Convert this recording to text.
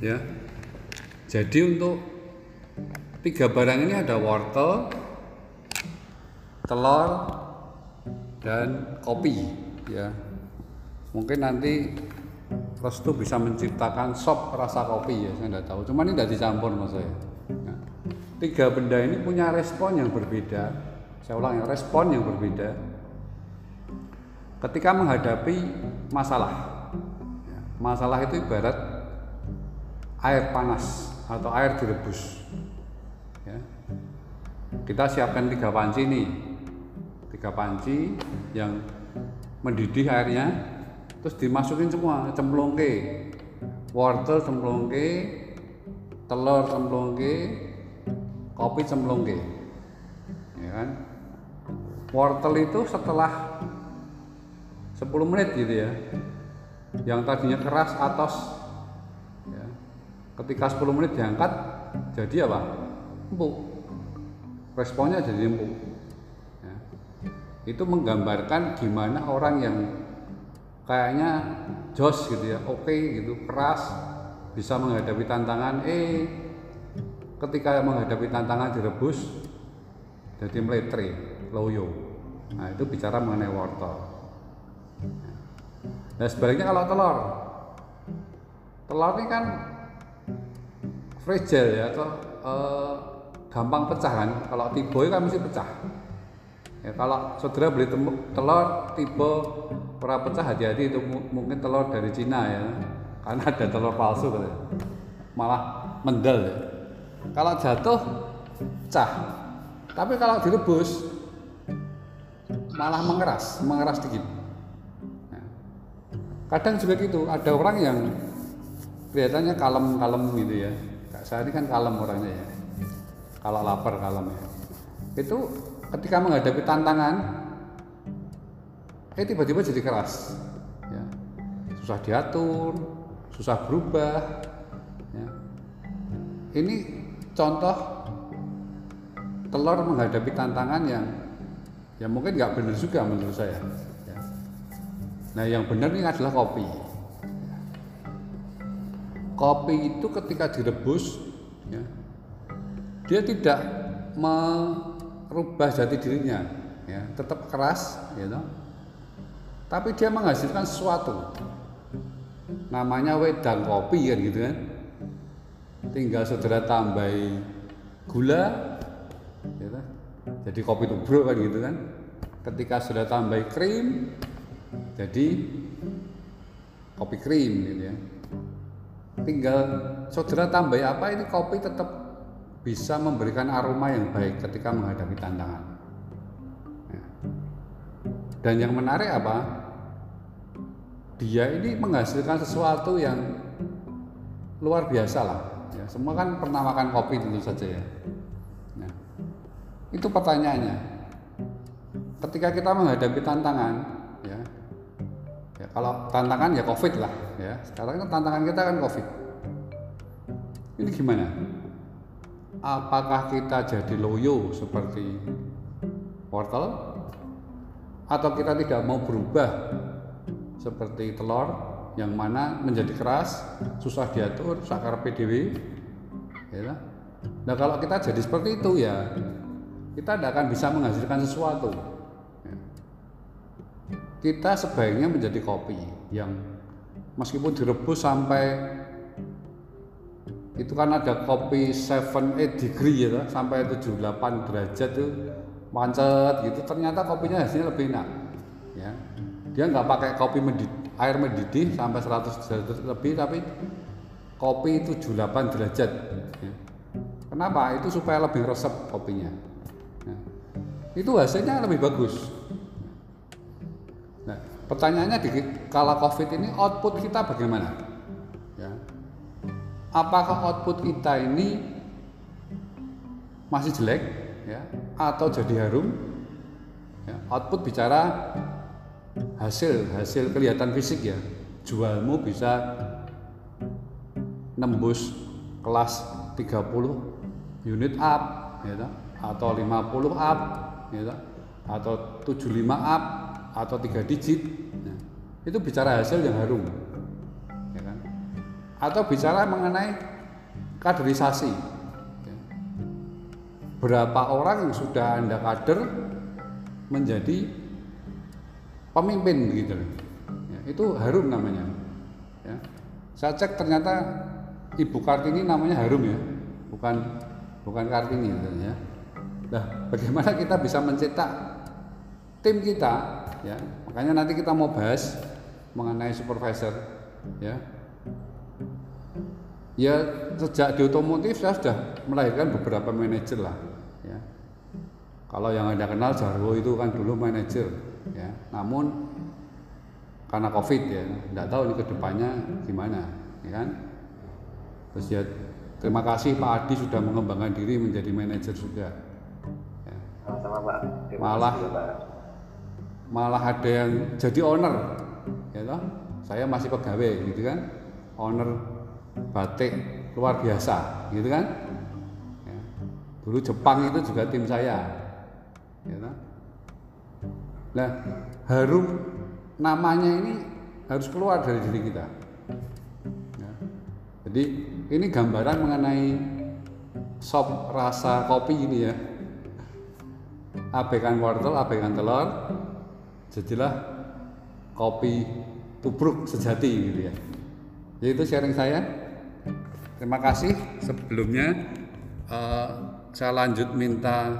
ya. Jadi untuk tiga barang ini ada wortel telur dan kopi ya. Mungkin nanti Restu bisa menciptakan sop rasa kopi ya. Saya tidak tahu. Cuman ini tidak dicampur mas saya. Ya. tiga benda ini punya respon yang berbeda. Saya ulang ya respon yang berbeda ketika menghadapi masalah. Ya, masalah itu ibarat air panas atau air direbus. Ya. kita siapkan tiga panci nih tiga panci yang mendidih airnya terus dimasukin semua cemplungke. Wortel cemplungke telur cemplungke kopi cemplungke. Ya kan? Wortel itu setelah 10 menit gitu ya yang tadinya keras atas ketika 10 menit diangkat jadi apa? Empuk. Responnya jadi empuk. Ya. itu menggambarkan gimana orang yang kayaknya jos gitu ya oke okay, gitu keras bisa menghadapi tantangan eh ketika menghadapi tantangan direbus jadi meletre loyo. Nah itu bicara mengenai wortel. Nah sebaliknya kalau telur. Telur ini kan fragile ya atau eh, gampang pecah kan? Kalau tiba kan mesti pecah. Ya kalau saudara beli telur tiba pernah pecah hati-hati itu mungkin telur dari Cina ya karena ada telur palsu gitu. malah mendel ya. kalau jatuh pecah. Tapi kalau direbus malah mengeras mengeras dikit. Nah, kadang juga gitu ada orang yang kelihatannya kalem-kalem gitu ya Kak Sari kan kalem orangnya ya kalau lapar kalem ya itu ketika menghadapi tantangan eh tiba-tiba jadi keras ya. susah diatur susah berubah ya. ini contoh telur menghadapi tantangan yang ya mungkin nggak benar juga menurut saya ya. nah yang benar ini adalah kopi kopi itu ketika direbus ya, dia tidak merubah jati dirinya ya tetap keras gitu tapi dia menghasilkan sesuatu. Namanya wedang kopi kan gitu kan. Tinggal saudara tambahi gula gitu. jadi kopi tubruk kan gitu kan. Ketika sudah tambahi krim jadi kopi krim gitu ya tinggal saudara tambahi apa ini kopi tetap bisa memberikan aroma yang baik ketika menghadapi tantangan ya. dan yang menarik apa dia ini menghasilkan sesuatu yang luar biasa lah. Ya, semua kan pernah makan kopi tentu saja ya. Nah, itu pertanyaannya. Ketika kita menghadapi tantangan, kalau tantangan ya COVID lah, ya. Sekarang kan tantangan kita kan COVID. Ini gimana? Apakah kita jadi loyo seperti wortel, atau kita tidak mau berubah seperti telur yang mana menjadi keras, susah diatur, sakar PDW. Ya. Nah kalau kita jadi seperti itu ya kita tidak akan bisa menghasilkan sesuatu. Kita sebaiknya menjadi kopi yang meskipun direbus sampai itu kan ada kopi 7 8 degree ya sampai 78 derajat itu pancet gitu ternyata kopinya hasilnya lebih enak ya dia nggak pakai kopi mendidih, air mendidih sampai 100 derajat lebih tapi kopi 78 derajat ya. kenapa itu supaya lebih resep kopinya ya. itu hasilnya lebih bagus pertanyaannya di kala covid ini output kita bagaimana? Ya. apakah output kita ini masih jelek ya atau jadi harum? Ya, output bicara hasil hasil kelihatan fisik ya. Jualmu bisa nembus kelas 30 unit up ya atau 50 up ya atau 75 up atau tiga digit ya. itu bicara hasil yang harum ya kan atau bicara mengenai kaderisasi. Ya. Berapa orang yang sudah Anda kader menjadi pemimpin begitu. Ya, itu harum namanya. Ya. Saya cek ternyata Ibu Kartini namanya harum ya, bukan bukan Kartini ya. Nah, bagaimana kita bisa mencetak tim kita ya? Makanya nanti kita mau bahas mengenai supervisor ya. Ya sejak di otomotif saya sudah melahirkan beberapa manajer lah ya. Kalau yang Anda kenal Jarwo itu kan dulu manajer ya. Namun karena Covid ya, tidak tahu ini ke depannya gimana ya kan. Terus ya terima kasih Pak Adi sudah mengembangkan diri menjadi manajer juga. Ya. Sama-sama Pak. Terima Malah kasih, Pak. Malah ada yang jadi owner ya toh? Saya masih pegawai gitu kan? Owner batik luar biasa gitu kan? Ya. dulu Jepang itu juga tim saya ya toh? Nah harum namanya ini harus keluar dari diri kita. Ya. jadi ini gambaran mengenai sop rasa kopi ini ya. Abaikan wortel, abaikan telur, jadilah kopi tubruk sejati gitu ya. Jadi itu sharing saya. Terima kasih. Sebelumnya eh, saya lanjut minta